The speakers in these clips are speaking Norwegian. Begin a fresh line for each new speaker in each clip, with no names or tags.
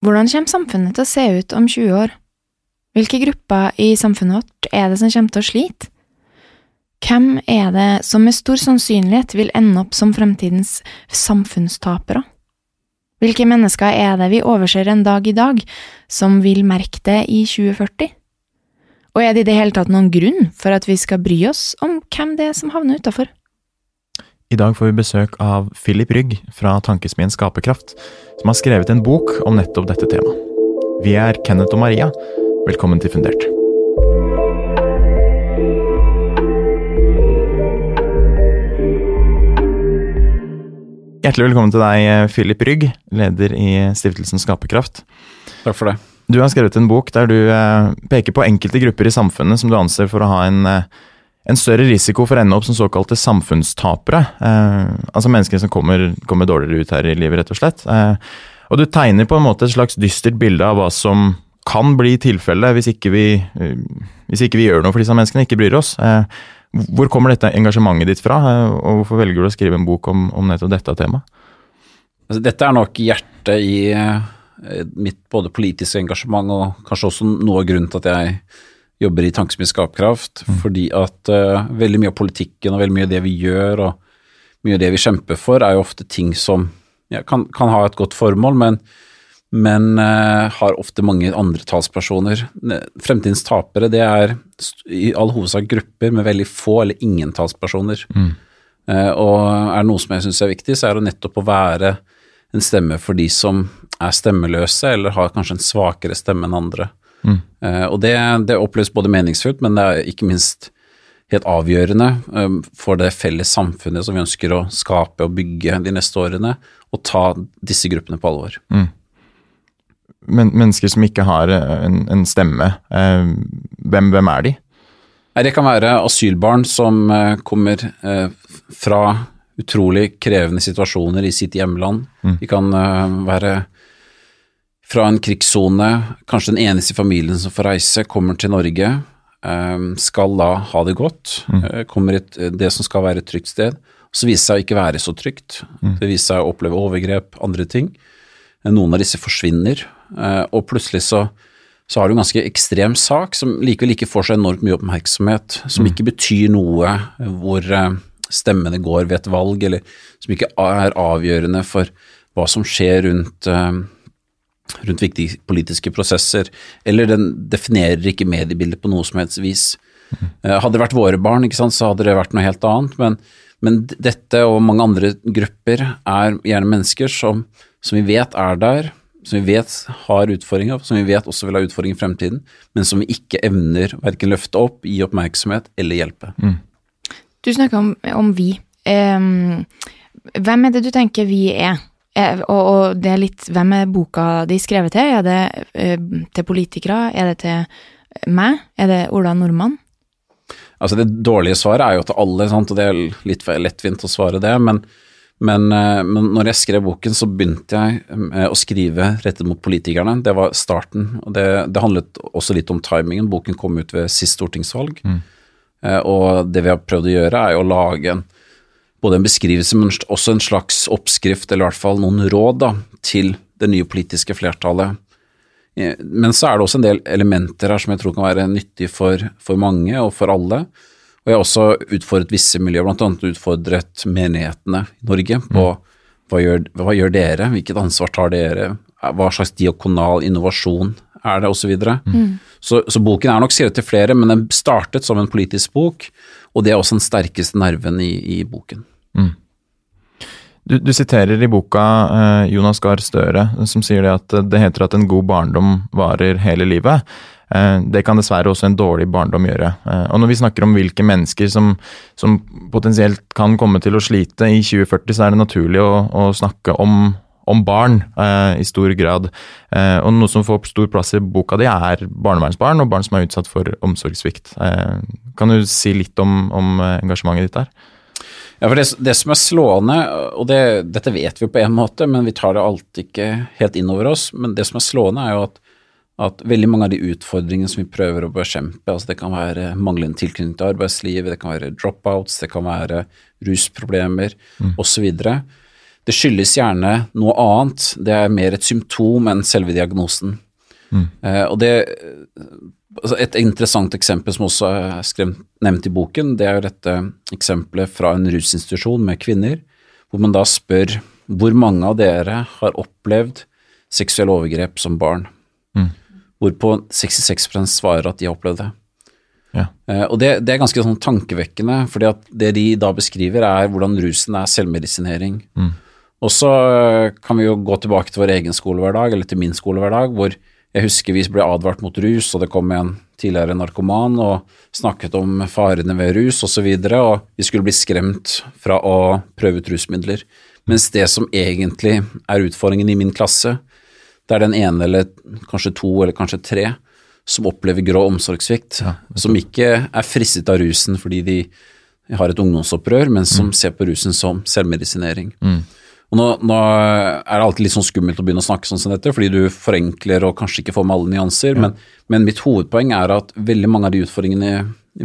Hvordan kommer samfunnet til å se ut om 20 år? Hvilke grupper i samfunnet vårt er det som kommer til å slite? Hvem er det som med stor sannsynlighet vil ende opp som fremtidens samfunnstapere? Hvilke mennesker er det vi overser en dag i dag, som vil merke det i 2040? Og er det i det hele tatt noen grunn for at vi skal bry oss om hvem det er som havner utafor?
I dag får vi besøk av Philip Rygg fra tankesmien Skaperkraft, som har skrevet en bok om nettopp dette temaet. Vi er Kenneth og Maria. Velkommen til Fundert. Hjertelig velkommen til deg, Philip Rygg, leder i Stiftelsen Skaperkraft.
Takk for det.
Du har skrevet en bok der du eh, peker på enkelte grupper i samfunnet som du anser for å ha en, eh, en større risiko for å ende opp som såkalte samfunnstapere. Eh, altså mennesker som kommer, kommer, dårligere ut her i livet, rett og slett. Eh, og du tegner på en måte et slags dystert bilde av hva som kan bli tilfellet hvis, eh, hvis, ikke vi gjør noe for disse menneskene, ikke bryr oss. Eh, hvor kommer dette engasjementet ditt fra, eh, og hvorfor velger du å skrive en bok om, om nettopp dette temaet?
Altså, dette er nok hjertet i uh, mitt både politiske engasjement og kanskje også noe av grunnen til at jeg jobber i Tankesmie Skapkraft. Mm. Fordi at uh, veldig mye av politikken og veldig mye av det vi gjør og mye av det vi kjemper for, er jo ofte ting som ja, kan, kan, ha et godt formål, men men uh, har ofte mange andre talspersoner. Fremtidens tapere det er i all hovedsak grupper med veldig få eller ingen talspersoner. Mm. Uh, og er det noe som jeg syns er viktig, så er det nettopp å være en stemme for de som er stemmeløse, eller har kanskje en svakere stemme enn andre. Mm. Uh, og det, det, oppleves både meningsfullt, men det er ikke minst helt avgjørende for det felles samfunnet som vi ønsker å skape og bygge de neste årene, å ta disse gruppene på alvor. Mm
men, mennesker som ikke har eh, en, en stemme, eh, hvem, hvem, er de?
Det kan være asylbarn som eh, kommer fra utrolig krevende situasjoner i sitt hjemland. Mm. De kan være fra en krigssone, kanskje den eneste i familien som får reise, kommer til Norge, skal da ha det godt, mm. kommer i det som skal være et trygt sted. Så viser det seg å ikke være så trygt. Mm. Det viser seg å oppleve overgrep, andre ting. Noen av disse forsvinner, Eh, og plutselig så, så har du en ganske ekstrem sak som likevel ikke får så enormt mye oppmerksomhet, som mm. ikke betyr noe hvor eh, stemmene går ved et valg, eller som ikke er avgjørende for hva som skjer rundt, eh, rundt viktige politiske prosesser, eller den definerer ikke mediebildet på noe som helst vis. Mm. Hadde det vært våre barn, sant, så hadde det vært noe helt annet, men, men, dette og mange andre grupper er gjerne mennesker som, som vi vet er der, som vi vet har utfordringer, som vi vet også vil ha utfordringer i fremtiden, men som vi ikke evner verken løfte opp, gi oppmerksomhet eller hjelpe. Mm.
Du snakker om, om vi. Um, hvem er det du tenker vi er? Eh, og, og, det er litt Hvem er boka de skrevet til? Er det uh, til politikere? Er det til meg? Er det Ola Nordmann?
Altså Det dårlige svaret er jo til alle, sant? og det er litt lettvint å svare det. men men, eh, men når jeg skrev boken, så begynte jeg å skrive rettet mot politikerne. Det var starten. og Det, det handlet også litt om timingen. Boken kom ut ved sist stortingsvalg. Mm. Og det vi har prøvd å gjøre, er jo å lage en, både en beskrivelse, men også en slags oppskrift, eller i hvert fall noen råd, da, til det nye politiske flertallet. Men så er det også en del elementer her som jeg tror kan være nyttig for, for mange og for alle. Og jeg har også utfordret visse miljøer, bl.a. utfordret menighetene i Norge på mm. hva, gjør, hva gjør dere, hvilket ansvar tar dere, hva slags diakonal innovasjon er det, osv. Så, mm. så Så boken er nok skrevet til flere, men den startet som en politisk bok, og det er også den sterkeste nerven i, i boken. Mm.
Du, du, siterer i boka eh, Jonas Gahr Støre, som sier det at det heter at en god barndom varer hele livet. Eh, det kan dessverre også en dårlig barndom gjøre. Eh, og når vi snakker om hvilke mennesker som, som potensielt kan komme til å slite i 2040, så er det naturlig å, å snakke om, om barn eh, i stor grad. Eh, og noe som får stor plass i boka di, er barnevernsbarn og barn som er utsatt for omsorgssvikt. Eh, kan du si litt om, om engasjementet ditt der?
Ja, for det, det, som er slående, og det, dette vet vi på en måte, men vi tar det alltid ikke helt inn over oss, men det som er slående, er jo at at veldig mange av de utfordringene som vi prøver å bekjempe, altså det kan være manglende tilknytning til arbeidslivet, det kan være dropouts, det kan være rusproblemer mm. osv., Det skyldes gjerne noe annet, det er mer et symptom enn selve diagnosen. Eh, og det, altså Et interessant eksempel som også er skremt, nevnt i boken, det er jo dette eksempelet fra en rusinstitusjon med kvinner, hvor man da spør hvor mange av dere har opplevd seksuelle overgrep som barn?
Mm.
Hvorpå 66% svarer at de har opplevd det.
Ja.
Eh, og det, det er ganske sånn tankevekkende, for det de da beskriver er hvordan rusen er selvmedisinering.
Mm.
Og så kan vi jo gå tilbake til vår egen skolehverdag, eller til min skolehverdag, hvor jeg husker vi ble advart mot rus, og det kom en tidligere narkoman og snakket om farene ved rus osv., og, så videre, og vi skulle bli skremt fra å prøve ut rusmidler. Mens det som egentlig er utfordringen i min klasse, det er den ene eller kanskje to eller kanskje tre som opplever grå omsorgssvikt,
Ja,
som ikke er fristet av rusen fordi de har et ungdomsopprør, men som ser på rusen som selvmedisinering.
Mm.
Og nå, nå er det alltid litt sånn skummelt å begynne å snakke sånn som dette, fordi du forenkler og kanskje ikke får med alle nyanser, men, men mitt hovedpoeng er at veldig mange av de utfordringene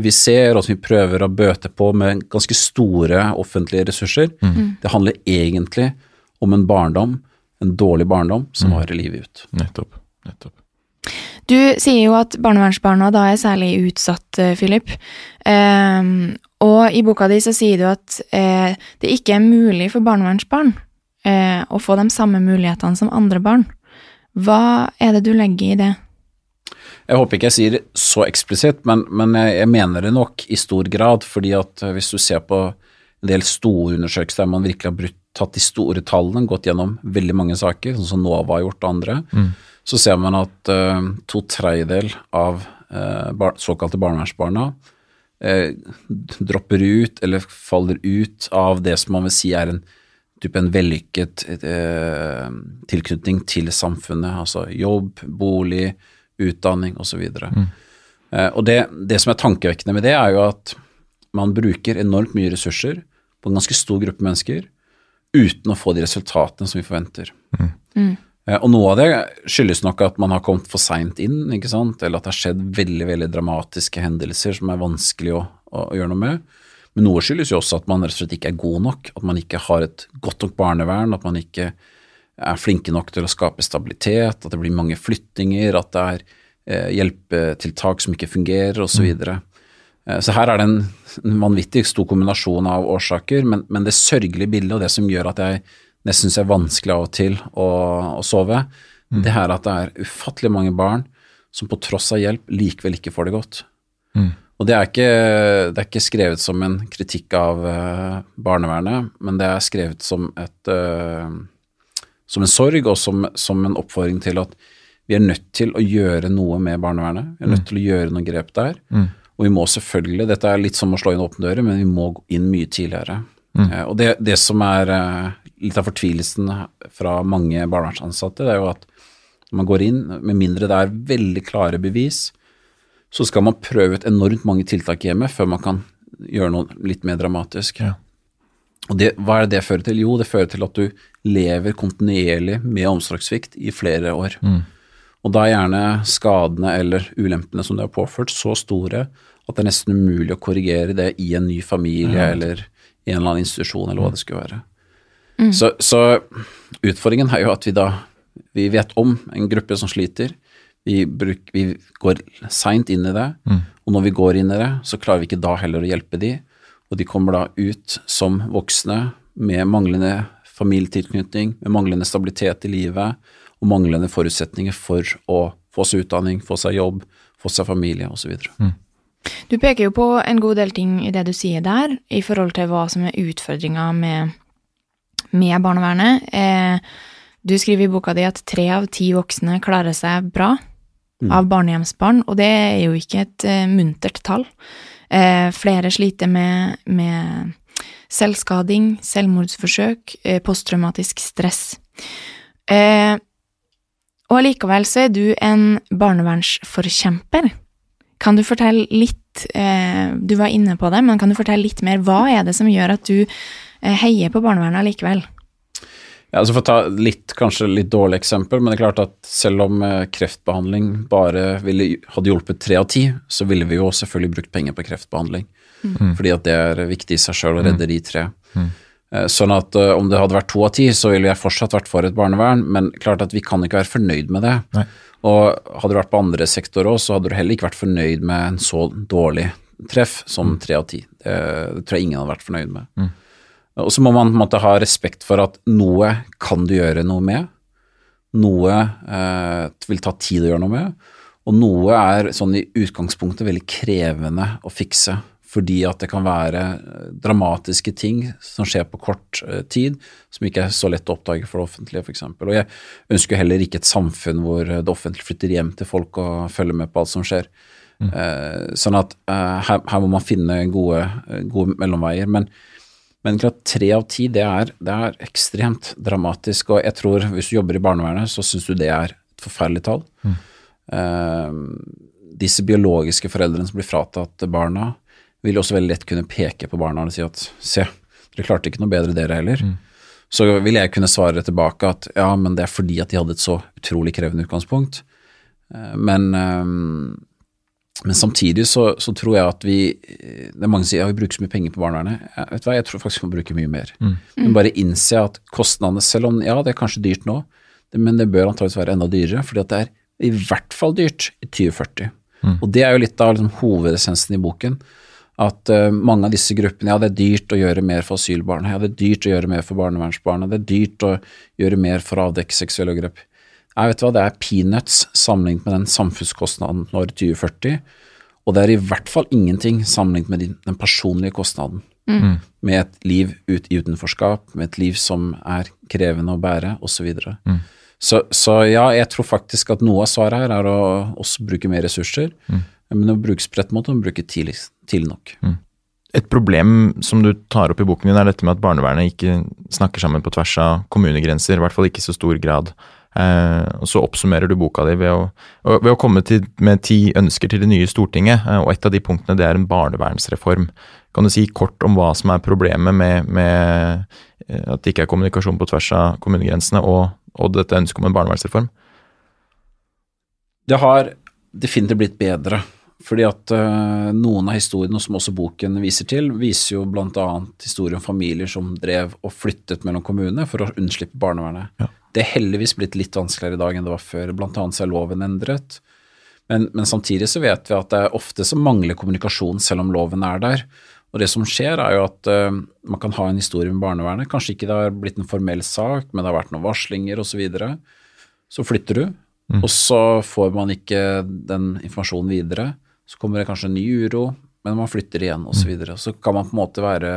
vi ser, og som vi prøver å bøte på med ganske store offentlige ressurser, det handler egentlig om en barndom, en dårlig barndom, som varer livet ut.
Nettopp. Nettopp.
Du sier jo at barnevernsbarna da er særlig utsatt, eh, Philip. Ehm, og i boka di så sier du at eh, det ikke er mulig for barnevernsbarn eh, å få de samme mulighetene som andre barn. Hva er det du legger i det?
Jeg håper ikke jeg sier det så eksplisitt, men, men jeg, jeg mener det nok i stor grad, fordi at eh, hvis du ser på en del store undersøkelser der man virkelig har brutt, tatt de store tallene, gått gjennom veldig mange saker, sånn som NOVA har gjort og andre, så ser man at uh, to tredjedel av uh, bar såkalte barnevernsbarna uh, dropper ut eller faller ut av det som man vil si er en type en vellykket eh, tilknytning til samfunnet, altså jobb, bolig, utdanning osv. Mm. Eh, og det, det som er tankevekkende med det, er jo at man bruker enormt mye ressurser på en ganske stor gruppe mennesker uten å få de resultatene som vi forventer. Eh, Og noe av det skyldes nok at man har kommet for seint inn, ikke sant? eller at det har skjedd veldig veldig dramatiske hendelser som er vanskelig å, å, å gjøre noe med. Men noe skyldes jo også at man rett og slett ikke er god nok, at man ikke har et godt nok barnevern, at man ikke er flinke nok til å skape stabilitet, at det blir mange flyttinger, at det er eh, hjelpetiltak som ikke fungerer, osv. Så, videre. Eh, så her er det en, en vanvittig stor kombinasjon av årsaker, men, men det sørgelige bildet og det som gjør at jeg nesten syns det er vanskelig av og til å, å sove, det er at det er ufattelig mange barn som på tross av hjelp likevel ikke får det godt.
Mm.
Og det er, ikke, det er ikke skrevet som en kritikk av uh, barnevernet, men det er skrevet som, et, uh, som en sorg og som, som, en oppfordring til at vi er nødt til å gjøre noe med barnevernet. Vi er nødt til å gjøre noen grep der.
Mm.
Og vi må selvfølgelig, dette er litt som å slå inn åpne dører, men vi må gå inn mye tidligere.
Mm.
Uh, og det, det som er litt av fortvilelsen fra mange barnevernsansatte, det er jo at man går inn, med mindre det er veldig klare bevis, så skal man prøve ut enormt mange tiltak hjemme før man kan gjøre noe litt mer dramatisk.
Ja.
Og det, hva er det det fører til? Jo, det fører til at du lever kontinuerlig med omsorgssvikt i flere år.
Mm.
Og da er gjerne skadene eller ulempene som du har påført, så store at det er nesten umulig å korrigere det i en ny familie
Ja.
eller i en eller annen institusjon, eller hva det skulle være. Så, så utfordringen er jo at vi da vi vet om en gruppe som sliter. Vi, bruk, vi går seint inn i det, og når vi går inn i det, så klarer vi ikke da heller å hjelpe de, og de kommer da ut som voksne med manglende familietilknytning, med manglende stabilitet i livet og manglende forutsetninger for å få seg utdanning, få seg jobb, få seg familie osv.
Du peker jo på en god del ting i det du sier der, i forhold til hva som er utfordringa med, med barnevernet. Eh, du skriver i boka di at tre av ti voksne klarer seg bra av barnehjemsbarn, og det er jo ikke et uh, muntert tall. Uh, flere sliter med, med selvskading, selvmordsforsøk, uh, posttraumatisk stress. Og allikevel så er du en barnevernsforkjemper. Kan du fortelle litt Du var inne på det, men kan du fortelle litt mer? Hva er det som gjør at du heier på barnevernet likevel?
Ja, altså For å ta litt, kanskje litt dårlig eksempel, men det er klart at selv om eh, kreftbehandling bare ville, hadde hjulpet tre av ti, så ville vi jo selvfølgelig brukt penger på kreftbehandling. Fordi at det er viktig i seg sjøl å redde de tre. Mm. sånn at uh, om det hadde vært to av ti, så ville jeg fortsatt vært for et barnevern, men klart at vi kan ikke være fornøyd med det.
Nei.
Og hadde du vært på andre sektorer òg, så hadde du heller ikke vært fornøyd med en så dårlig treff som tre av ti. Det, det, tror jeg ingen hadde vært fornøyd med.
Mm.
Og så må man på en måte ha respekt for at noe kan du gjøre noe med. Noe eh, vil ta tid å gjøre noe med, og noe er sånn i utgangspunktet veldig krevende å fikse fordi at det kan være eh, dramatiske ting som skjer på kort eh, tid, som ikke er så lett å oppdage for det offentlige, f.eks. Og jeg ønsker heller ikke et samfunn hvor det offentlige flytter hjem til folk og følger med på alt som skjer. Mm. Eh, sånn at her, her, må man finne gode, gode mellomveier. Men, men klart, tre av ti, det er, det er, ekstremt dramatisk. Og jeg tror hvis du jobber i barnevernet, så syns du det er et forferdelig tall. Mm. disse biologiske foreldrene som blir fratatt barna, vil også veldig lett kunne peke på barna og si at se, dere klarte ikke noe bedre dere heller. Mm. Så vil jeg kunne svare tilbake at ja, men det er fordi at de hadde et så utrolig krevende utgangspunkt. Eh, men, eh, men samtidig så, så, tror jeg at vi Det er mange som sier ja, vi bruker så mye penger på barnevernet. Jeg, vet du hva, jeg tror faktisk vi må bruke mye mer. Mm. Men bare innse at kostnadene, selv om ja, det er kanskje dyrt nå, men det bør antakeligvis være enda dyrere, fordi at det er i hvert fall dyrt i 2040. Mm. Og det er jo litt av liksom, hovedessensen i boken at uh, mange av disse gruppene Ja, det er dyrt å gjøre mer for asylbarn. Ja, det er dyrt å gjøre mer for barnevernsbarna. Det er dyrt å gjøre mer for å avdekke seksuelle overgrep. Jeg vet hva, Det er peanuts sammenlignet med den samfunnskostnaden når 2040. Og det er i hvert fall ingenting sammenlignet med den personlige kostnaden. Mm. Med et liv ut i utenforskap, med et liv som er krevende å bære, osv. Så, mm. så Så ja, jeg tror faktisk at noe av svaret her er å også bruke mer ressurser. Mm. Men å bruke spredt måte og bruke tidlig, tidlig nok. Mm.
Et problem som du tar opp i boken din, er dette med at barnevernet ikke snakker sammen på tvers av kommunegrenser. I hvert fall ikke i så stor grad. Eh, og Så oppsummerer du boka di ved å, ved å komme til, med ti ønsker til det nye Stortinget. Eh, og Et av de punktene det er en barnevernsreform. Kan du si kort om hva som er problemet med, med eh, at det ikke er kommunikasjon på tvers av kommunegrensene, og, og dette ønsket om en barnevernsreform?
Det har definitivt blitt bedre. Fordi at uh, noen av historiene som også boken viser til, viser jo bl.a. historien om familier som drev og flyttet mellom kommunene for å unnslippe barnevernet. Ja. Det er heldigvis blitt litt vanskeligere i dag enn det var før. Blant annet så er loven endret. Men, men, samtidig så vet vi at det er ofte så mangler kommunikasjon selv om loven er der. Og det som skjer er jo at uh, man kan ha en historie med barnevernet. Kanskje ikke det har blitt en formell sak, men det har vært noen varslinger osv. Så, videre. så flytter du, mm. og så får man ikke den informasjonen videre. Så kommer det kanskje en ny uro, men man flytter igjen osv. Så, mm. videre. så kan man på en måte være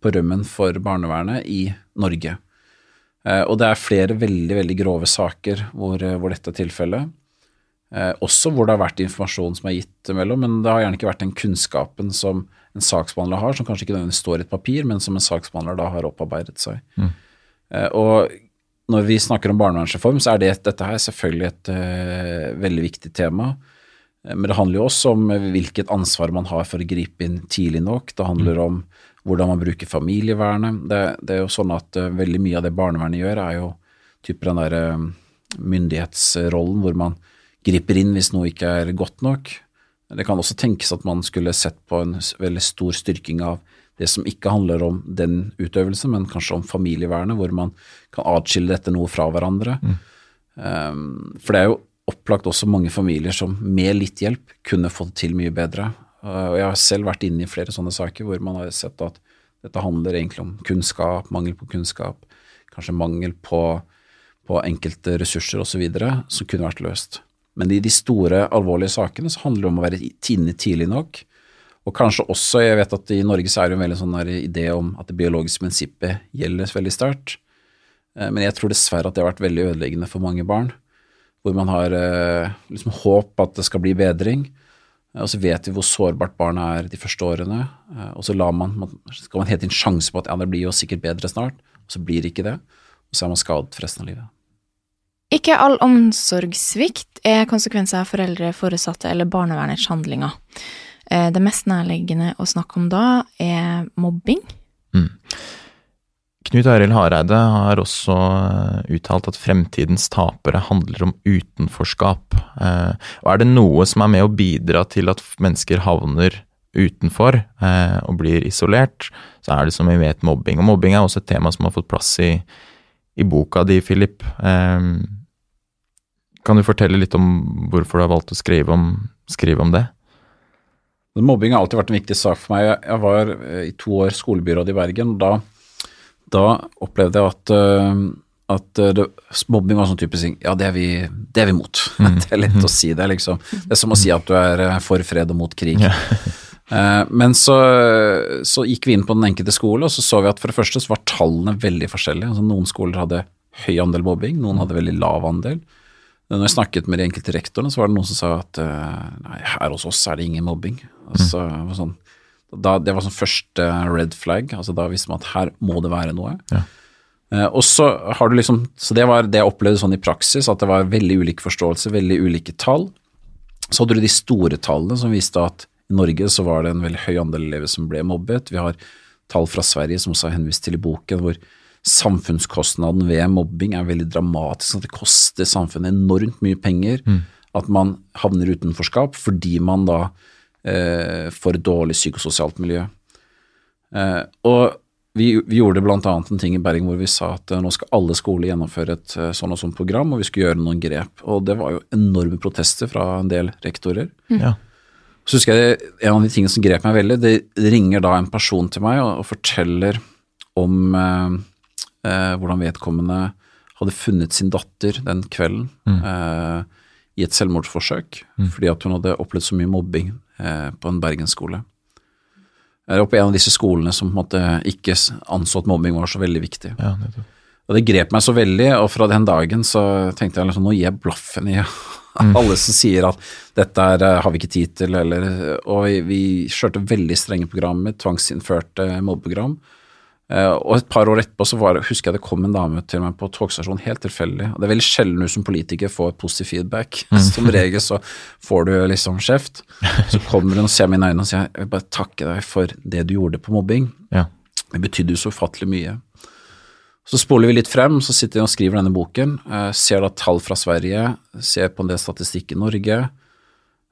på rømmen for barnevernet i Norge. Eh, og det er flere veldig veldig grove saker hvor, eh, hvor dette er tilfellet. Eh, også hvor det har vært informasjon som er gitt mellom, men det har gjerne ikke vært den kunnskapen som en saksbehandler har, som kanskje ikke nødvendigvis står i et papir, men som en saksbehandler da har opparbeidet seg. Mm. og når vi snakker om barnevernsreform, så er det, dette her selvfølgelig et uh, veldig viktig tema. Eh, men det handler jo også om hvilket ansvar man har for å gripe inn tidlig nok. Det handler om hvordan man bruker familievernet. Det, det er jo sånn at uh, veldig mye av det barnevernet gjør, er jo typer den derre uh, myndighetsrollen hvor man griper inn hvis noe ikke er godt nok. Det kan også tenkes at man skulle sett på en veldig stor styrking av det som ikke handler om den utøvelsen, men kanskje om familievernet, hvor man kan atskille dette noe fra hverandre. Mm. Um, for det er jo opplagt også mange familier som med litt hjelp kunne fått til mye bedre. Og jeg har selv vært inne i flere sånne saker hvor man har sett at dette handler egentlig om kunnskap, mangel på kunnskap, kanskje mangel på, på enkelte ressurser osv. som kunne vært løst. Men i de store, alvorlige sakene så handler det om å være inne tidlig nok. Og kanskje også, jeg vet at i Norge så er det en veldig sånn idé om at det biologiske prinsippet gjelder veldig sterkt. Eh, men jeg tror dessverre at det har vært veldig ødeleggende for mange barn hvor man har eh, liksom håp at det skal bli bedring. Og så vet vi hvor sårbart barnet er de første årene. Eh, og så man, skal man hele tiden sjanse på at ja, det blir jo sikkert bedre snart, og så blir det ikke det. Og så er man skadet for resten av livet.
Ikke all omsorgssvikt er konsekvenser av foreldre, foresatte eller barnevernets handlinger. Eh, det mest nærliggende å snakke om da er mobbing. Mm.
Knut Arild Hareide har også eh, uttalt at fremtidens tapere handler om utenforskap. Eh, og er det noe som er med å bidra til at mennesker havner utenfor eh, og blir isolert, så er det som vi vet mobbing. Og mobbing er også et tema som har fått plass i, i boka di, Philip. Kan du fortelle litt om hvorfor du har valgt å skrive om, skrive om det?
Mobbing har alltid vært en viktig sak for meg. Jeg var i to år skolebyråd i Bergen. Da, da opplevde jeg at, uh, at det, mobbing var sånn type ting Ja, det er vi, det er vi mot. Mm. det er lett å si det, liksom. Det er som å si at du er for fred og mot krig. Ja. Eh, men så, så, gikk vi inn på den enkelte skole, og så så vi at for det første så var tallene veldig forskjellige. Altså Noen skoler hadde høy andel mobbing, noen hadde veldig lav andel. Når jeg snakket med de enkelte rektorene, så var det noen som sa at eh, nei, her hos oss er det ingen mobbing. Altså, mm. sånn, da, det var sånn første red flag, altså da visste man at her må det være noe. Ja. Uh, og så har du liksom, så Det var det jeg opplevde sånn i praksis, at det var veldig ulik forståelse, veldig ulike tall. Så hadde du de store tallene som viste at i Norge så var det en veldig høy andel elever som ble mobbet. Vi har tall fra Sverige som også er henvist til i boken, hvor samfunnskostnaden ved mobbing er veldig dramatisk. At det koster samfunnet enormt mye penger mm. at man havner utenforskap fordi man da eh, et dårlig psykososialt miljø. Eh, og vi, vi gjorde bl.a. en ting i Bergen hvor vi sa at eh, nå skal alle skoler gjennomføre et eh, sånn og sånn program, og vi skulle gjøre noen grep. Og det var jo enorme protester fra en del rektorer. Mm. Ja. Så husker jeg En av de tingene som grep meg veldig, det ringer da en person til meg og, og forteller om eh, eh, hvordan vedkommende hadde funnet sin datter den kvelden mm. eh, i et selvmordsforsøk mm. fordi at hun hadde opplevd så mye mobbing på en bergensskole. Eller på en av disse skolene som ikke anså at mobbing var så veldig viktig. Ja, og det grep meg så veldig, og fra den dagen så tenkte jeg liksom, nå gir jeg blaffen i Mm. Alle som sier at dette er, eh, har vi ikke tid til, eller Og vi, vi kjørte veldig strenge programmer, tvangsinnførte mobbeprogram. Uh, og et par år etterpå så var, husker jeg det kom en dame til meg på togstasjonen, helt tilfeldig. og Det er veldig sjelden du som politiker får positiv feedback. Mm. Som regel så får du liksom kjeft. Så kommer hun og ser meg i øynene og sier jeg vil bare takke deg for det du gjorde på mobbing. Ja. Det betydde jo så ufattelig mye. Så spoler vi litt frem, så sitter vi og skriver denne boken. Uh, ser da tall fra Sverige, ser på en del statistikk i Norge.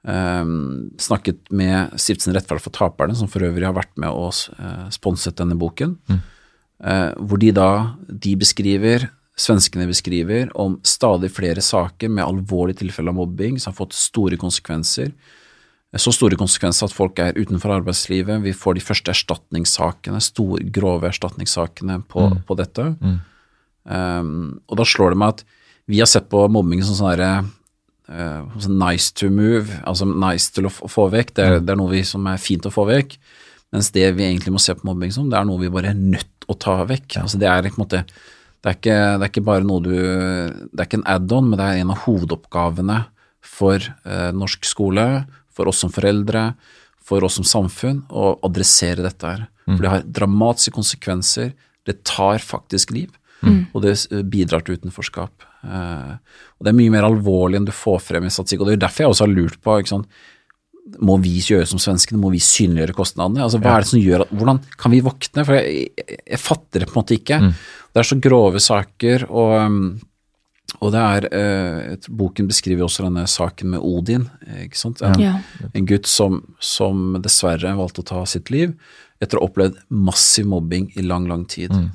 Um, snakket med Stiftelsen Rettferd for taperne, som for øvrig har vært med og uh, sponset denne boken. Mm. Uh, hvor de da de beskriver, svenskene beskriver, om stadig flere saker med alvorlige tilfeller av mobbing som har fått store konsekvenser så store konsekvenser at folk er utenfor arbeidslivet. Vi får de første erstatningssakene, store, grove erstatningssakene på, mm. på dette. Mm. Um, og da slår det meg at vi har sett på mobbing som sånn derre uh, nice to move, altså nice til å få vekk. Det er, mm. det er, noe vi som er fint å få vekk. Mens det vi egentlig må se på mobbing som, det er noe vi bare er nødt å ta vekk. Altså det er på en måte det er, ikke, det er ikke bare noe du Det er ikke en add-on, men det er en av hovedoppgavene for eh, norsk skole, for oss som foreldre, for oss som samfunn, å adressere dette her. Mm. For det har dramatiske konsekvenser. Det tar faktisk liv, mm. og det bidrar til utenforskap. Eh, og Det er mye mer alvorlig enn du får frem i statistikk. og Det er derfor jeg også har lurt på ikke sant? Må vi gjøre som svenskene, må vi synliggjøre kostnadene? Altså, hva er det som gjør at, Hvordan kan vi våkne? For jeg, jeg, jeg fatter det på en måte ikke. Mm. Det er så grove saker. og um, og det er, eh, Boken beskriver også denne saken med Odin. ikke sant? En, ja. en gutt som, som, dessverre valgte å ta sitt liv etter å ha opplevd massiv mobbing i lang, lang tid. Mm.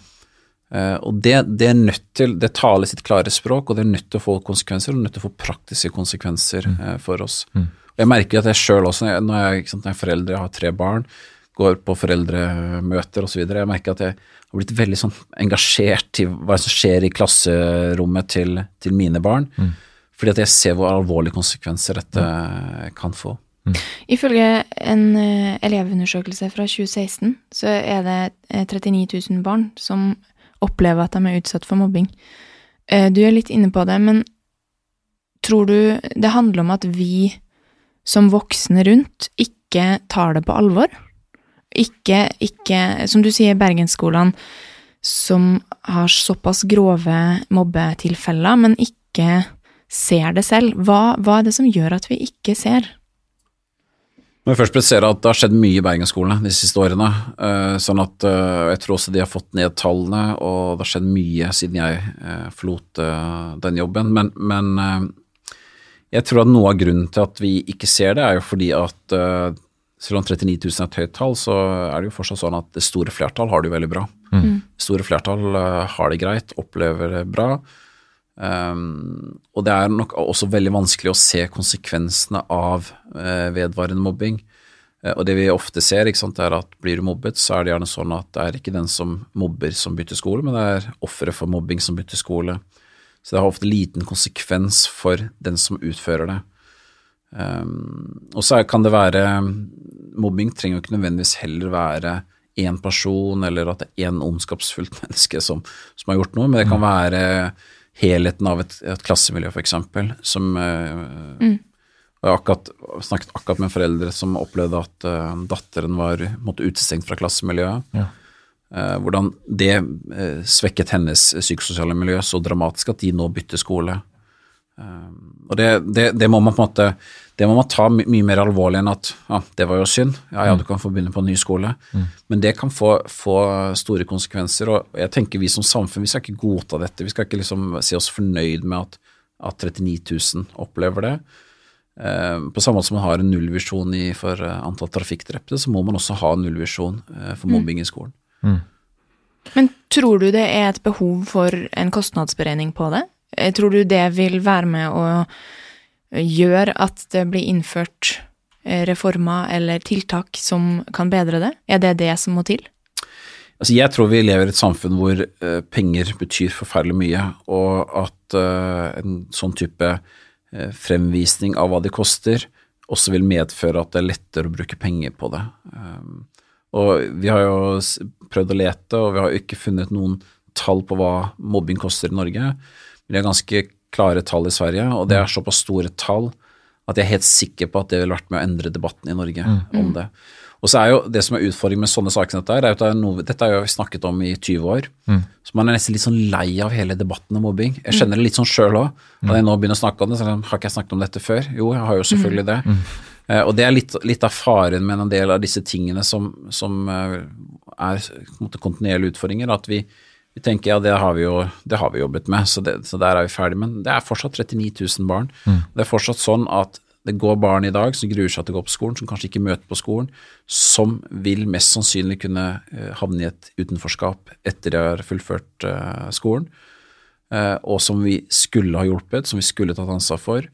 Uh, og det, det, er nødt til, det taler sitt klare språk, og det er nødt til å få konsekvenser, og nødt til å få praktiske konsekvenser mm. uh, for oss. Mm. Jeg merker at jeg sjøl også, når jeg, sant, når jeg er foreldre, jeg har tre barn, går på foreldremøter osv., jeg merker at jeg har blitt veldig sånn engasjert i hva som skjer i klasserommet til, til mine barn. Mm. Fordi at jeg ser hvor alvorlige konsekvenser dette mm. kan få.
Mm. Ifølge en uh, elevundersøkelse fra 2016 så er det 39 eh, 000 barn som opplever at de er utsatt for mobbing. Uh, du er litt inne på det, men tror du det handler om at vi som voksne rundt ikke tar det på alvor? Ikke, ikke Som du sier, bergensskolene som har såpass grove mobbetilfeller, men ikke ser det selv. Hva, hva, er det som gjør at vi ikke ser?
Må jeg først presisere at det har skjedd mye i bergensskolene de siste årene. Eh, sånn at eh, Jeg tror også de har fått ned tallene, og det har skjedd mye siden jeg eh, forlot den jobben. Men, men jeg tror at noe av grunnen til at vi ikke ser det, er jo fordi at selv om 39 000 er et høyt tall, så er det jo fortsatt sånn at det store flertall har det jo veldig bra.
Mm.
Det store flertall uh, har det greit, opplever det bra. Um, og det er nok også veldig vanskelig å se konsekvensene av uh, vedvarende mobbing. Uh, og det vi ofte ser, ikke sant, er at blir du mobbet, så er det gjerne sånn at det er ikke den som mobber som bytter skole, men det er offeret for mobbing som bytter skole. Så det har ofte liten konsekvens for den som utfører det. Um, og så kan det være Mobbing trenger jo ikke nødvendigvis heller være én person, eller at det er én ondskapsfullt menneske som, som, har gjort noe, men det kan være helheten av et, et klassemiljø, f.eks., som uh, mm. Jeg har akkurat, snakket akkurat med foreldre som opplevde at uh, datteren var måtte utestengt fra klassemiljøet. Ja. Uh, hvordan det uh, svekket hennes psykososiale miljø så dramatisk at de nå bytter skole. og det, det, det, må man på en måte det må man ta my mye mer alvorlig enn at ja, det var jo synd, ja ja, du kan få begynne på en ny skole. Mm. Men det kan få, få, store konsekvenser, og jeg tenker vi som samfunn vi skal ikke godta dette. Vi skal ikke liksom si oss fornøyd med at, at 39 000 opplever det. Eh, på samme måte som man har en nullvisjon for antall trafikkdrepte, så må man også ha en nullvisjon for mm. mobbing mm. i skolen. Mm.
Men tror du det er et behov for en kostnadsberegning på det? Eh, tror du det vil være med å gjøre at det blir innført eh, reformer eller tiltak som kan bedre det? Er det det som må til?
Altså jeg tror vi lever i et samfunn hvor uh, penger betyr forferdelig mye, og at en sånn type fremvisning av hva det koster, også vil medføre at det er lettere å bruke penger på det. Um, og vi har jo prøvd å lete, og vi har jo ikke funnet noen tall på hva mobbing koster i Norge. Men det er ganske klare tall i Sverige, og det er mm. såpass store tall at jeg er helt sikker på at det ville vært med å endre debatten i Norge mm. om det. Og så er jo Det som er utfordringen med sånne saker som dette, er at det er noe, dette har vi snakket om i 20 år. Mm. Så man er nesten litt sånn lei av hele debatten om mobbing. Jeg kjenner det litt sånn sjøl òg. Når jeg nå begynner å snakke om det, så har ikke jeg snakket om dette før? Jo, jeg har jo selvfølgelig det. Mm. Uh, og det er litt, litt, av faren med en del av disse tingene som, som uh, er måte, kontinuerlige utfordringer. At vi, vi tenker ja, det har vi jo det har vi jobbet med, så, det, så der er vi ferdig. Men det er fortsatt 39 000 barn. Mm. Det er fortsatt sånn at det går barn i dag som gruer seg til å gå på skolen, som kanskje ikke møter på skolen, som vil mest sannsynlig kunne uh, havne i et utenforskap etter de har fullført skolen, og som vi skulle ha hjulpet, som vi skulle tatt ansvar for.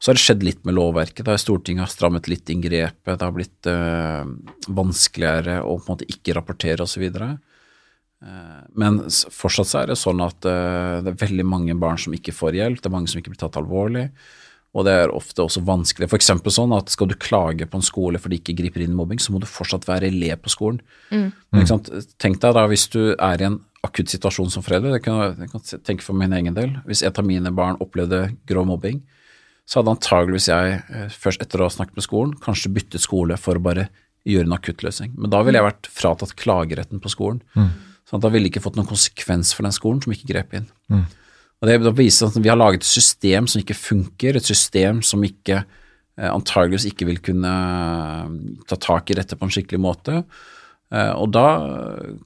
Så har det skjedd litt med lovverket. Da Stortinget har strammet litt inn grepet, det har blitt vanskeligere å på en måte ikke rapportere osv. Uh, men fortsatt så er det sånn at eh, det er veldig mange barn som ikke får hjelp, det er mange som ikke blir tatt alvorlig. Og det er ofte også vanskelig. Eksempel sånn at skal du klage på en skole fordi de ikke griper inn i mobbing, så må du fortsatt være elev på skolen. Mm. Tenk deg da hvis du er i en akutt situasjon som forelder, det kan jeg kan tenke for min egen del. Hvis et av mine barn opplevde grov mobbing, så hadde antageligvis jeg, eh, først etter å ha snakket med skolen, kanskje byttet skole for å bare gjøre en akuttløsning. Men da ville jeg vært fratatt klageretten på skolen. Mm. Sånn da ville det ikke fått noen konsekvens for den skolen som ikke grep inn. Mm. Og Det viser at vi har laget et system som ikke funker, et system som ikke eh, antageligvis ikke vil kunne eh, ta tak i dette på en skikkelig måte. Og da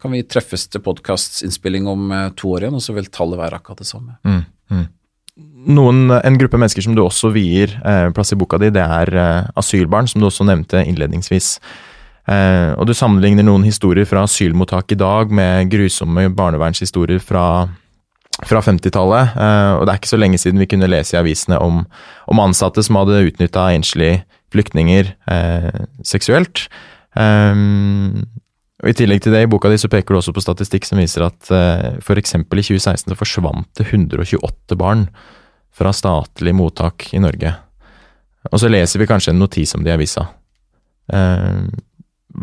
kan vi treffes til podkastinnspilling om to år igjen, og så vil tallet være akkurat det samme. Mm. Mm.
Noen, en gruppe mennesker som du også vier eh, plass i boka di, det er eh, asylbarn, som du også nevnte innledningsvis. Eh, og du sammenligner noen historier fra asylmottak i dag med grusomme barnevernshistorier fra, fra 50-tallet. Eh, og det er ikke så lenge siden vi kunne lese i avisene om, om ansatte som hadde utnytta enslige flyktninger eh, seksuelt. Eh, og I tillegg til det, i boka di så peker du også på statistikk som viser at eh, f.eks. i 2016 så forsvant det 128 barn fra statlig mottak i Norge. Og så leser vi kanskje en notis om det i avisa. Eh,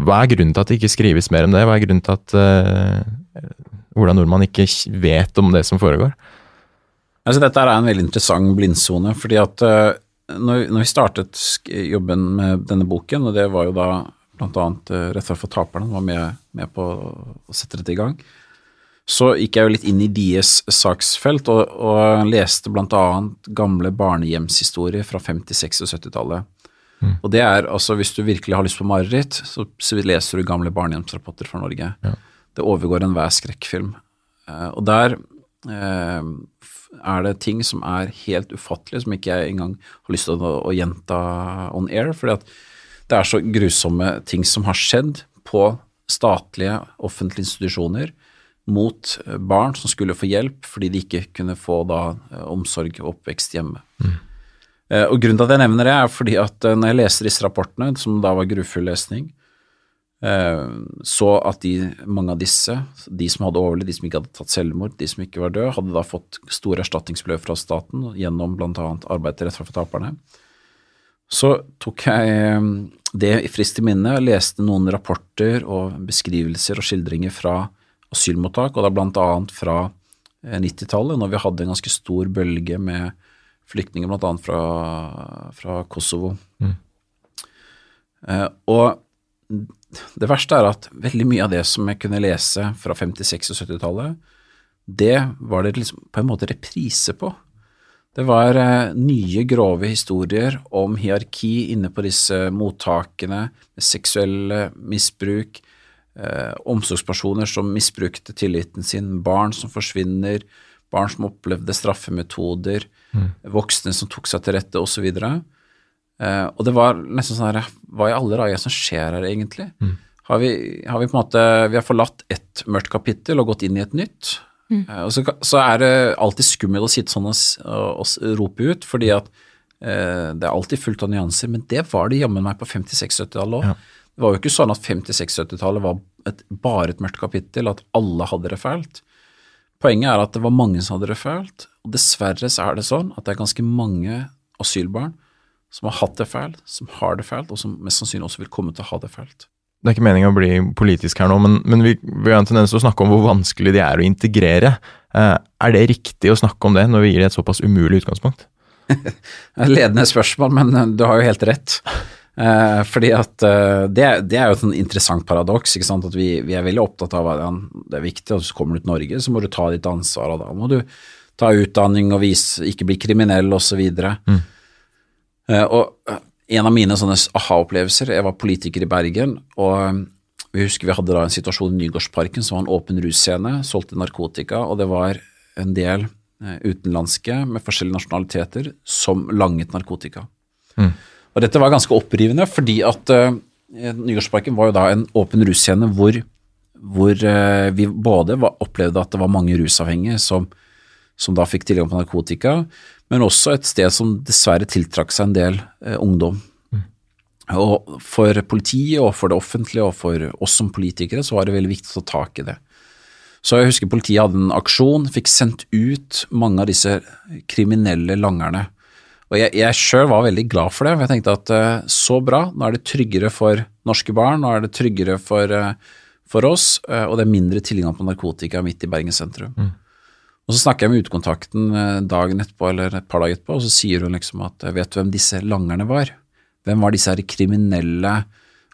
hva er grunnen til at det ikke skrives mer om det? Hva er grunnen til at eh, Ola Nordmann ikke vet om det som foregår?
Altså, dette er en veldig interessant blindsone. fordi at uh, når, når, vi startet jobben med denne boken, og det var jo da bl.a. Uh, Rettferd for taperne var med, med, på å sette dette i gang, så gikk jeg jo litt inn i deres saksfelt og, og leste bl.a. gamle barnehjemshistorier fra 50-, 60- og 70-tallet. Mm. Og det er altså, Hvis du virkelig har lyst på mareritt, så, så leser du gamle barnehjemsrapporter fra Norge. Ja. Det overgår enhver skrekkfilm. Uh, og der uh, er det ting som er helt ufattelige, som ikke jeg engang har lyst til å, å gjenta on air. fordi at det er så grusomme ting som har skjedd på statlige, offentlige institusjoner mot eh, barn som skulle få hjelp fordi de ikke kunne få da eh, omsorg og oppvekst hjemme. Mm. Og Grunnen til at jeg nevner det, er fordi at når jeg leser disse rapportene, som da var grufull lesning, så at de, mange av disse, de som hadde overlevd, de som ikke hadde tatt selvmord, de som ikke var døde, hadde da fått store erstatningsbeløp fra staten gjennom bl.a. arbeid til rett for taperne. Så tok jeg det i frist i minne og leste noen rapporter og beskrivelser og skildringer fra asylmottak, og da bl.a. fra 90-tallet, eh, når vi hadde en ganske stor bølge med flyktninger bl.a. Fra, fra Kosovo. Mm. Eh, og det verste er at veldig mye av det som jeg kunne lese fra 50-, 60- og 70-tallet, det var det liksom på en måte reprise på. Det var eh, nye, grove historier om hierarki inne på disse mottakene, med seksuelle misbruk, eh, omsorgspersoner som misbrukte tilliten sin, barn som forsvinner, barn som opplevde straffemetoder, mm. voksne som tok seg til rette, osv. Eh, og det var nesten sånn her Hva i alle dager som skjer her, egentlig? Mm. Har, vi, har, vi, på en måte Vi har forlatt ett mørkt kapittel og gått inn i et nytt. Mm. Eh, og så, så, er det alltid skummelt å sitte sånn og, og, og rope ut, fordi at eh, det er alltid fullt av nyanser. Men det var det jammen meg på 50-60-70-tallet òg. Ja. Det var jo ikke sånn at 50-60-70-tallet var et, bare et mørkt kapittel, at alle hadde det fælt. Poenget er at det var mange som hadde det fælt, og dessverre så er det sånn at det er ganske mange asylbarn som har hatt det fælt, som har det fælt, og som mest sannsynlig også vil komme til å ha det fælt
det er ikke meninga å bli politisk her nå, men, men vi, vi, har en tendens til å snakke om hvor vanskelig de er å integrere. Eh, er det riktig å snakke om det når vi gir det et såpass umulig utgangspunkt?
Ledende spørsmål, men eh, du har jo helt rett. Eh, fordi at eh, det, det, er jo et sånn interessant paradoks. At vi, vi, er veldig opptatt av at det er viktig at du kommer du til Norge, så må du ta ditt ansvar. Og da må du ta utdanning og vise, ikke bli kriminell osv. Mm. Eh, og eh, en av mine sånne aha-opplevelser Jeg var politiker i Bergen, og um, vi husker vi hadde da en situasjon i Nygårdsparken som var en åpen russcene, solgte narkotika, og det var en del eh, utenlandske med forskjellige nasjonaliteter som langet narkotika. Mm. Og dette var ganske opprivende, fordi at uh, Nygårdsparken var jo da en åpen russcene hvor, hvor uh, vi både var, opplevde at det var mange rusavhengige som, som da fikk tilgang på narkotika, men også et sted som dessverre tiltrakk seg en del eh, ungdom. Mm. Og For politiet og for det offentlige og for oss som politikere så var det veldig viktig å ta tak i det. Så jeg husker politiet hadde en aksjon, fikk sendt ut mange av disse kriminelle langerne. Og jeg, jeg sjøl var veldig glad for det, for jeg tenkte at uh, så bra, nå er det tryggere for norske barn, nå er det tryggere for, uh, for oss, uh, og det er mindre tilgang på narkotika midt i Bergen sentrum. Mm. Og Så snakker jeg med utekontakten eh, dagen etterpå eller et par dager etterpå, og så sier hun liksom at vet du hvem disse langerne var? Hvem var disse her kriminelle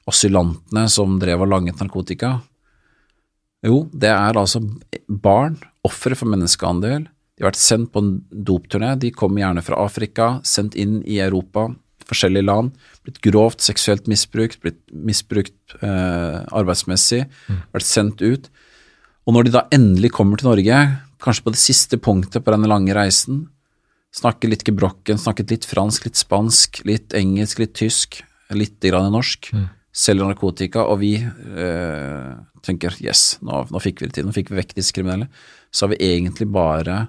asylantene som drev og langet narkotika? Jo, det er altså barn, ofre for menneskehandel. De har vært sendt på en dopturné, de kommer gjerne fra Afrika, sendt inn i Europa, forskjellige land, blitt grovt seksuelt misbrukt, blitt misbrukt eh, arbeidsmessig, mm. vært sendt ut. Og når de da endelig kommer til Norge, kanskje på det siste punktet på denne lange reisen. Snakket litt gebrokken, snakket litt fransk, litt spansk, litt engelsk, litt tysk, litt grann norsk. Mm. Selger narkotika, og vi øh, tenker yes, nå, nå, fikk vi det til, nå fikk vi vekk disse kriminelle. Så har vi egentlig bare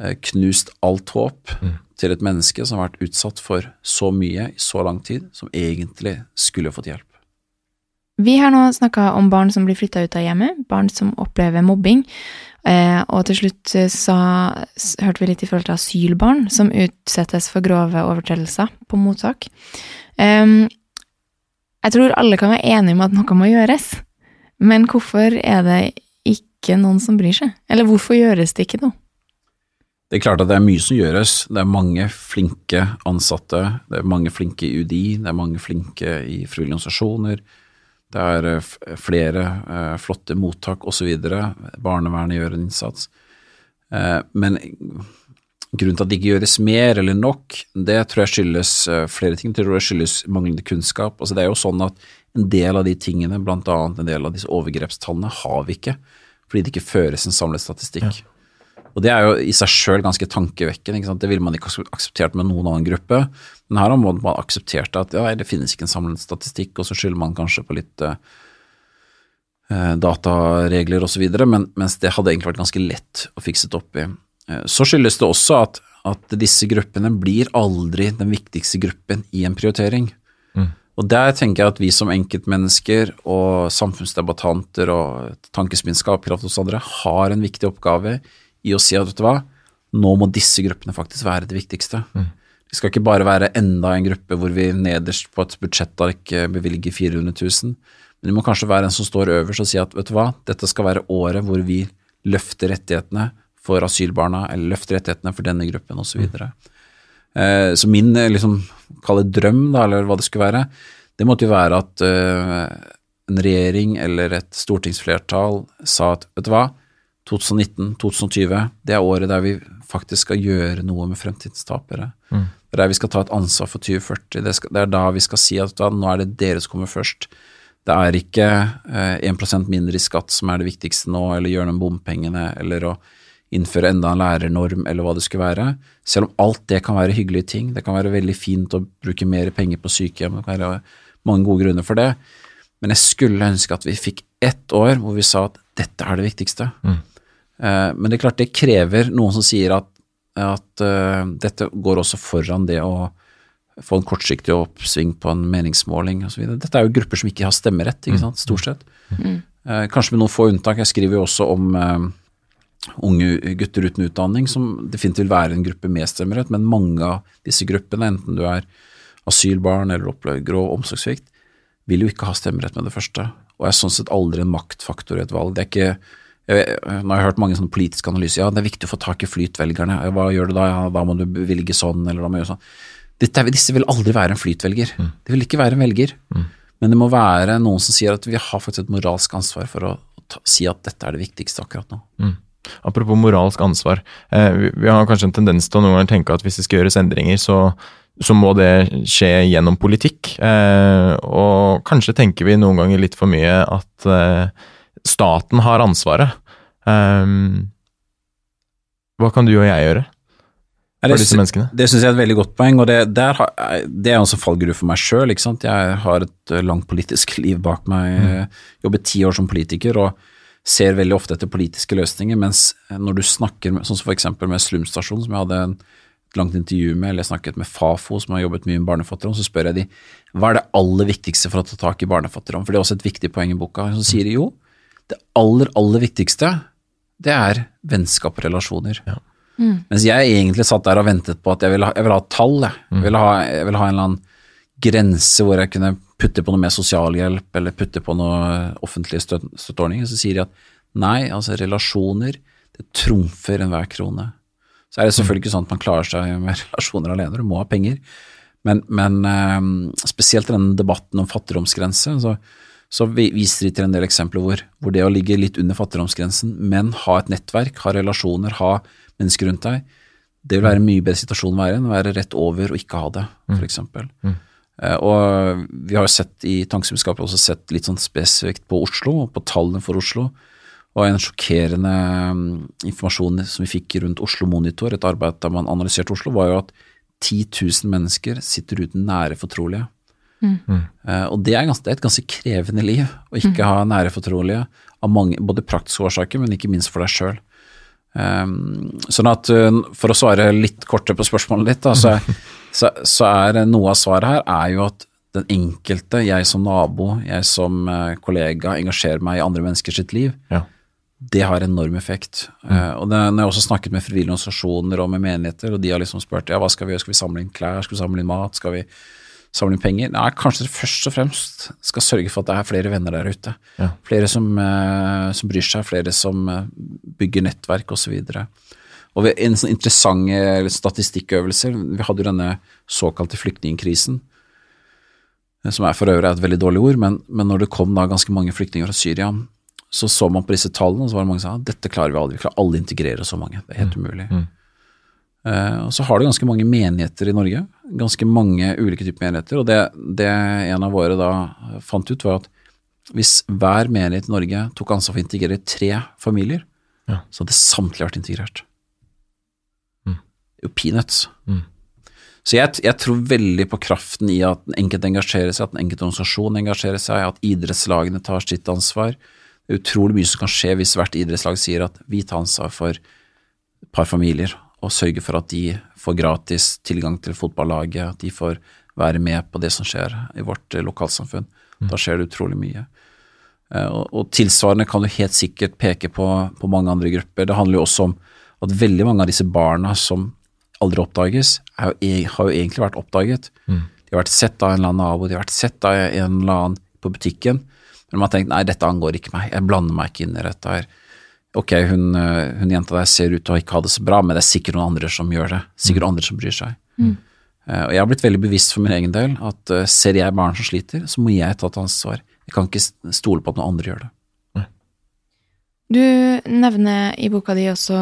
øh, knust alt håp mm. til et menneske som har vært utsatt for så mye i så lang tid, som egentlig skulle fått hjelp.
Vi har nå snakka om barn som blir flytta ut av hjemmet, barn som opplever mobbing. Eh, og til slutt så hørte vi litt i forhold til asylbarn som utsettes for grove overtredelser på mottak. Eh, jeg tror alle kan være enige om at noe må gjøres, men hvorfor er det ikke noen som bryr seg? Eller hvorfor gjøres det ikke noe?
Det er klart at det er mye som gjøres. Det er mange flinke ansatte. Det er mange flinke i UDI, det er mange flinke i frivillige organisasjoner. Det er eh, flere eh, flotte mottak osv. Barnevernet gjør en innsats. Eh, men grunnen til at det ikke gjøres mer eller nok, det tror jeg skyldes flere ting. Jeg tror det skyldes manglende kunnskap. Altså det er jo sånn at en del av de tingene, annet en del av disse overgrepstallene, har vi ikke fordi det ikke føres en samlet statistikk. Ja. Og det er jo i seg sjøl ganske tankevekkende. Det ville man ikke akseptert med noen annen gruppe. Men her har man akseptert at ja, det finnes ikke en samlet statistikk, og så skylder man kanskje på litt uh, dataregler osv., men, mens det hadde egentlig vært ganske lett å fikse det opp i. Uh, så skyldes det også at, at, disse gruppene blir aldri den viktigste gruppen i en prioritering. Mm. Og der tenker jeg at vi som enkeltmennesker og samfunnsdebattanter og tankespinnskap hos andre har en viktig oppgave i å si at vet du hva, nå må disse gruppene faktisk være det viktigste. Mm. Det skal ikke bare være enda en gruppe hvor vi nederst på et budsjettark bevilger 400 000, men det må kanskje være en som står øverst og sier at vet du hva, dette skal være året hvor vi løfter rettighetene for asylbarna, eller løfter rettighetene for denne gruppen, osv. Så, videre. eh, så min eh, liksom, kall det drøm, da, eller hva det skulle være, det måtte jo være at eh, en regjering eller et stortingsflertall sa at vet du hva, 2019-2020, det er året der vi faktisk skal gjøre noe med fremtidens tapere. Mm. Det er der vi skal ta et ansvar for 2040. Det, skal, det er da vi skal si at da, nå er det dere som kommer først. Det er ikke eh, 1% mindre i skatt som er det viktigste nå, eller gjøre noe med bompengene, eller å innføre enda en lærernorm, eller hva det skulle være. Selv om alt det kan være hyggelige ting. Det kan være veldig fint å bruke mer penger på sykehjem, det kan være mange gode grunner for det. Men jeg skulle ønske at vi fikk ett år hvor vi sa at dette er det viktigste. Mm. Eh, men det er klart det krever noen som sier at, at uh, dette går også foran det å få en kortsiktig oppsving på en meningsmåling osv. Dette er jo grupper som ikke har stemmerett, ikke mm. sant, stort sett. Mm. Uh, kanskje med noen få unntak. Jeg skriver jo også om unge gutter uten utdanning, som definitivt vil være en gruppe med stemmerett, men mange av disse gruppene, enten du er asylbarn eller opplever grov omsorgssvikt, vil jo ikke ha stemmerett med det første, og er sånn sett aldri en maktfaktor i et valg. Det er ikke nå har jeg hørt mange sånne politiske analyser. Ja, det er viktig å få tak i flytvelgerne. Hva gjør du da? Ja, da må du bevilge sånn, eller da må du gjøre sånn. Dette, disse vil aldri være en flytvelger. Mm. De vil ikke være en velger. Mm. Men det må være noen som sier at vi har faktisk et moralsk ansvar for å ta, si at dette er det viktigste akkurat nå. Mm.
Apropos moralsk ansvar. Eh, vi, vi, har kanskje en tendens til å noen ganger tenke at hvis det skal gjøres endringer, så, så må det skje gjennom politikk. Eh, og kanskje tenker vi noen ganger litt for mye at eh, staten har ansvaret. Um, hva kan du og jeg gjøre for disse menneskene?
Det syns jeg er et veldig godt poeng, og det, har, det er også fallgruve for meg sjøl. Jeg har et eh, langt politisk liv bak meg, mm. jobber ti år som politiker og ser veldig ofte etter politiske løsninger, mens når du snakker med, sånn som f.eks. med Slumstasjonen, som jeg hadde en, et langt intervju med, eller jeg snakket med Fafo, som har jobbet mye med barnefattigdom, så spør jeg de hva er det aller viktigste for å ta tak i barnefattigdom, for det er også et viktig poeng i boka. Så sier de jo, det aller, aller viktigste det er vennskap og relasjoner. Ja. Mm. Mens jeg egentlig satt der og ventet på at jeg ville ha, jeg ville ha tall. Jeg. Mm. Jeg, ville ha, jeg, ville ha, en eller annen grense hvor jeg kunne putte på noe mer sosialhjelp eller putte på noe offentlige støt, støtteordninger. Så sier de at nei, altså relasjoner det trumfer enhver krone. Så er det selvfølgelig ikke sånn at man klarer seg med relasjoner alene, du må ha penger. Men, men um, spesielt i denne debatten om fattigdomsgrense, så så viser de til en del eksempler hvor, hvor, det å ligge litt under fattigdomsgrensen, men ha et nettverk, ha relasjoner, ha mennesker rundt deg, det vil være en mye bedre situasjon å være enn å være rett over og ikke ha det, f.eks. Mm. mm. Uh, og vi har jo sett i Tankeskapet også sett litt sånn spesifikt på Oslo, og på tallene for Oslo. Og en sjokkerende um, informasjon som vi fikk rundt Oslo Monitor, et arbeid der man analyserte Oslo, var jo at 10 000 mennesker sitter uten nære fortrolige. Mm. Uh, og det er, ganske, det er, et ganske krevende liv å ikke mm. ha nære fortrolige, av mange, både praktiske årsaker, men ikke minst for deg sjøl. Um, ehm, sånn at uh, For å svare litt kortere på spørsmålet ditt, da, så, så, så, er noe av svaret her er jo at den enkelte, jeg som nabo, jeg som uh, kollega, engasjerer meg i andre menneskers sitt liv. Ja. Det har enorm effekt. Mm. Uh, og det, når jeg også snakket med frivillige organisasjoner og med menigheter, og de har liksom spurt ja, hva skal vi gjøre, skal vi samle inn klær, skal vi samle inn mat, skal vi samle inn penger. Nei, kanskje dere først og fremst skal sørge for at det er flere venner der ute. Ja. Flere som, uh, som, bryr seg, flere som uh, bygger nettverk osv. Og ved en sånn interessant eh, statistikkøvelse Vi hadde jo denne såkalte flyktningkrisen, som er for øvrig et veldig dårlig ord, men, men, når det kom da ganske mange flyktninger fra Syria, så så man på disse tallene, og så var det mange som sa dette klarer vi aldri, vi klarer å integrere så mange, det er helt mm. umulig. Mm. Uh, og så har du ganske mange menigheter i Norge, ganske mange ulike typer menigheter. Og det, det, en av våre da fant ut, var at hvis hver menighet i Norge tok ansvar for å integrere tre familier, ja. så hadde samtlige vært integrert. er jo peanuts.
Mm.
Så jeg, jeg, tror veldig på kraften i at den enkelte engasjerer seg, at den enkelte organisasjon engasjerer seg, at idrettslagene tar sitt ansvar. Det er utrolig mye som kan skje hvis hvert idrettslag sier at vi tar ansvar for et par familier, og sørge for at de får gratis tilgang til fotballaget, at de får være med på det som skjer i vårt eh, lokalsamfunn. Da skjer det utrolig mye. Eh, og, og tilsvarende kan du helt sikkert peke på, på mange andre grupper. Det handler jo også om at veldig mange av disse barna som aldri oppdages, jo, e, har jo egentlig vært oppdaget.
Mm.
De har vært sett av en eller annen nabo, de har vært sett av en eller annen på butikken, men man har tenkt nei, dette angår ikke meg, jeg blander meg ikke inn i dette her. Ok, hun, eh, hun jenta der ser ut til å ikke ha det så bra, men det er sikkert noen andre som gjør det. Sikkert andre som bryr seg.
Mm.
Uh, og jeg har blitt veldig bevisst for min egen del at uh, ser jeg barn som sliter, så må jeg ta et ansvar. Jeg kan ikke stole på at noen andre gjør det.
Du nevner i boka di også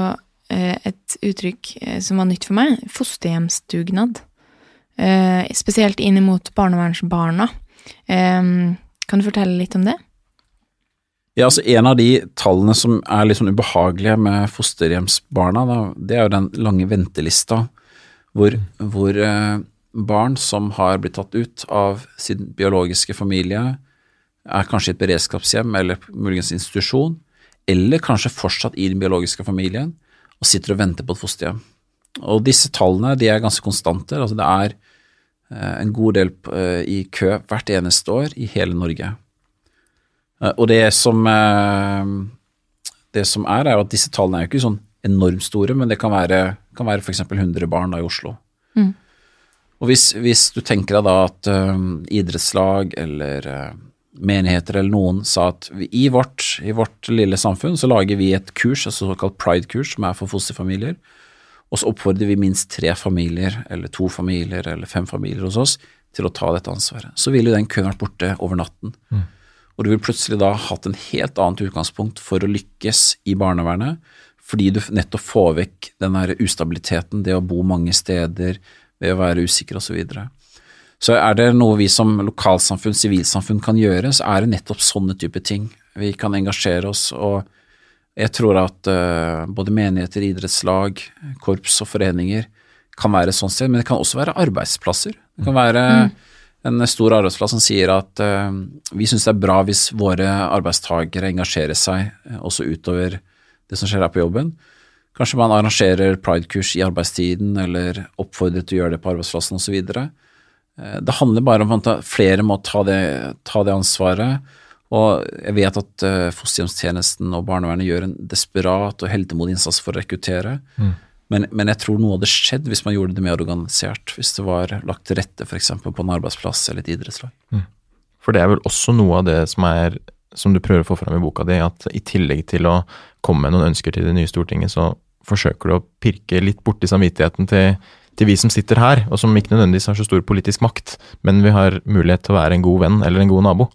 eh, et uttrykk eh, som var nytt for meg, fosterhjemsdugnad. Eh, spesielt inn mot barnevernsbarna. Eh, kan du fortelle litt om det?
Ja, altså En av de tallene som er litt sånn ubehagelige med fosterhjemsbarna, da, det er jo den lange ventelista hvor, hvor eh, barn som har blitt tatt ut av sin biologiske familie, er kanskje i et beredskapshjem eller muligens institusjon, eller kanskje fortsatt i den biologiske familien og sitter og venter på et fosterhjem. Og disse tallene de er ganske konstante. altså Det er eh, en god del eh, i kø hvert eneste år i hele Norge. Eh, og det som, det som er, er at disse tallene er jo ikke sånn enormt store, men det kan være, kan være f.eks. 100 barn da i Oslo.
Mm.
Og hvis, hvis, du tenker deg da at um, idrettslag eller uh, menigheter eller noen sa at vi, i, vårt, i, vårt, lille samfunn så lager vi et kurs, et såkalt pride-kurs, som er for fosterfamilier, og så oppfordrer vi minst tre familier, eller to familier, eller fem familier hos oss til å ta dette ansvaret. Så ville den køen vært borte over natten. Mm. Og du vil plutselig da hatt en helt annet utgangspunkt for å lykkes i barnevernet, fordi du nettopp får vekk den der ustabiliteten, det å bo mange steder, ved å være usikker osv. Så, videre. så er det noe vi som lokalsamfunn, sivilsamfunn kan gjøre, så er det nettopp sånne type ting. Vi kan engasjere oss, og jeg tror at uh, både menigheter, idrettslag, korps og foreninger kan være et sånt sted, men det kan også være arbeidsplasser. Det kan være mm. En stor arbeidsplass som sier at uh, vi syns det er bra hvis våre arbeidstakere engasjerer seg uh, også utover det som skjer her på jobben. Kanskje man arrangerer pridekurs i arbeidstiden, eller oppfordrer til å gjøre det på arbeidsplassen osv. Uh, det handler bare om at flere må ta det, ta det ansvaret. Og jeg vet at fosterhjemstjenesten og barnevernet gjør en desperat og heltemodig innsats for å rekruttere. Mm. Men, men, jeg tror noe hadde skjedd hvis man gjorde det mer organisert. Hvis det var lagt til rette f.eks. på en arbeidsplass eller et idrettslag. Mm.
For det er vel også noe av det som er som du prøver å få fram i boka di, at i tillegg til å komme med noen ønsker til det nye Stortinget, så forsøker du å pirke litt borti samvittigheten til, til, vi som sitter her, og som ikke nødvendigvis har så stor politisk makt, men vi har mulighet til å være en god venn eller en god nabo.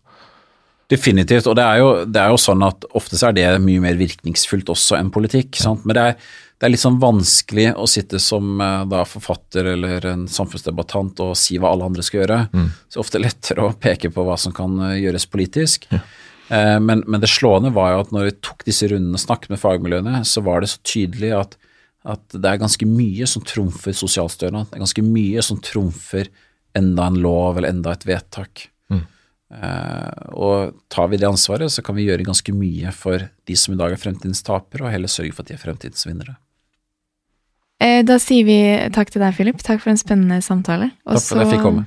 Definitivt, og det er, jo, det er jo sånn at ofte så er det mye mer virkningsfullt også enn politikk. Ja. Men det er, det er, litt sånn vanskelig å sitte som eh, da, forfatter eller en samfunnsdebattant og si hva alle andre skal gjøre. Mm. Så ofte er lettere å peke på hva som kan eh, gjøres politisk. Ja. Eh, men, men, det slående var jo at når vi tok disse rundene og snakket med fagmiljøene, så var det så tydelig at, at det er ganske mye som trumfer sosialstønad. Det er ganske mye som trumfer enda en lov eller enda et vedtak. Mm. Uh, og tar vi det ansvaret, så kan vi gjøre ganske mye for de som i dag er fremtidens tapere, og heller sørge for at de er fremtidens vinnere.
Eh, da sier vi takk til deg, Philip. Takk for en spennende samtale.
Også, takk for at jeg fikk komme.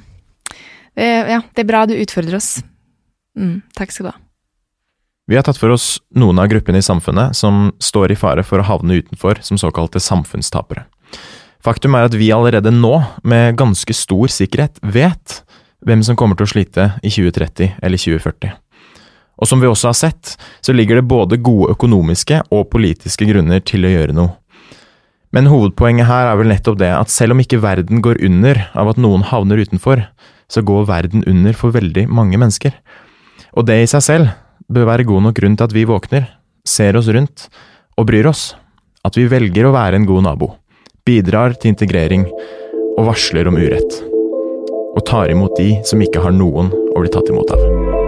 ja, det er bra du utfordrer oss. Mm, takk skal du ha.
Vi har tatt for oss noen av gruppene i samfunnet som står i fare for å havne utenfor som såkalte samfunnstapere. Faktum er at vi allerede nå, med ganske stor sikkerhet, vet hvem som kommer til å slite i 2030 eller 2040. Og som vi også har sett, så ligger det både gode økonomiske og politiske grunner til å gjøre noe. Men hovedpoenget her er vel nettopp det at selv om ikke verden går under av at noen havner utenfor, så går verden under for veldig mange mennesker. Og det i seg selv bør være god nok grunn til at vi våkner, ser oss rundt og bryr oss. At vi velger å være en god nabo, bidrar til integrering og varsler om urett. Og tar imot de som ikke har noen å bli tatt imot av.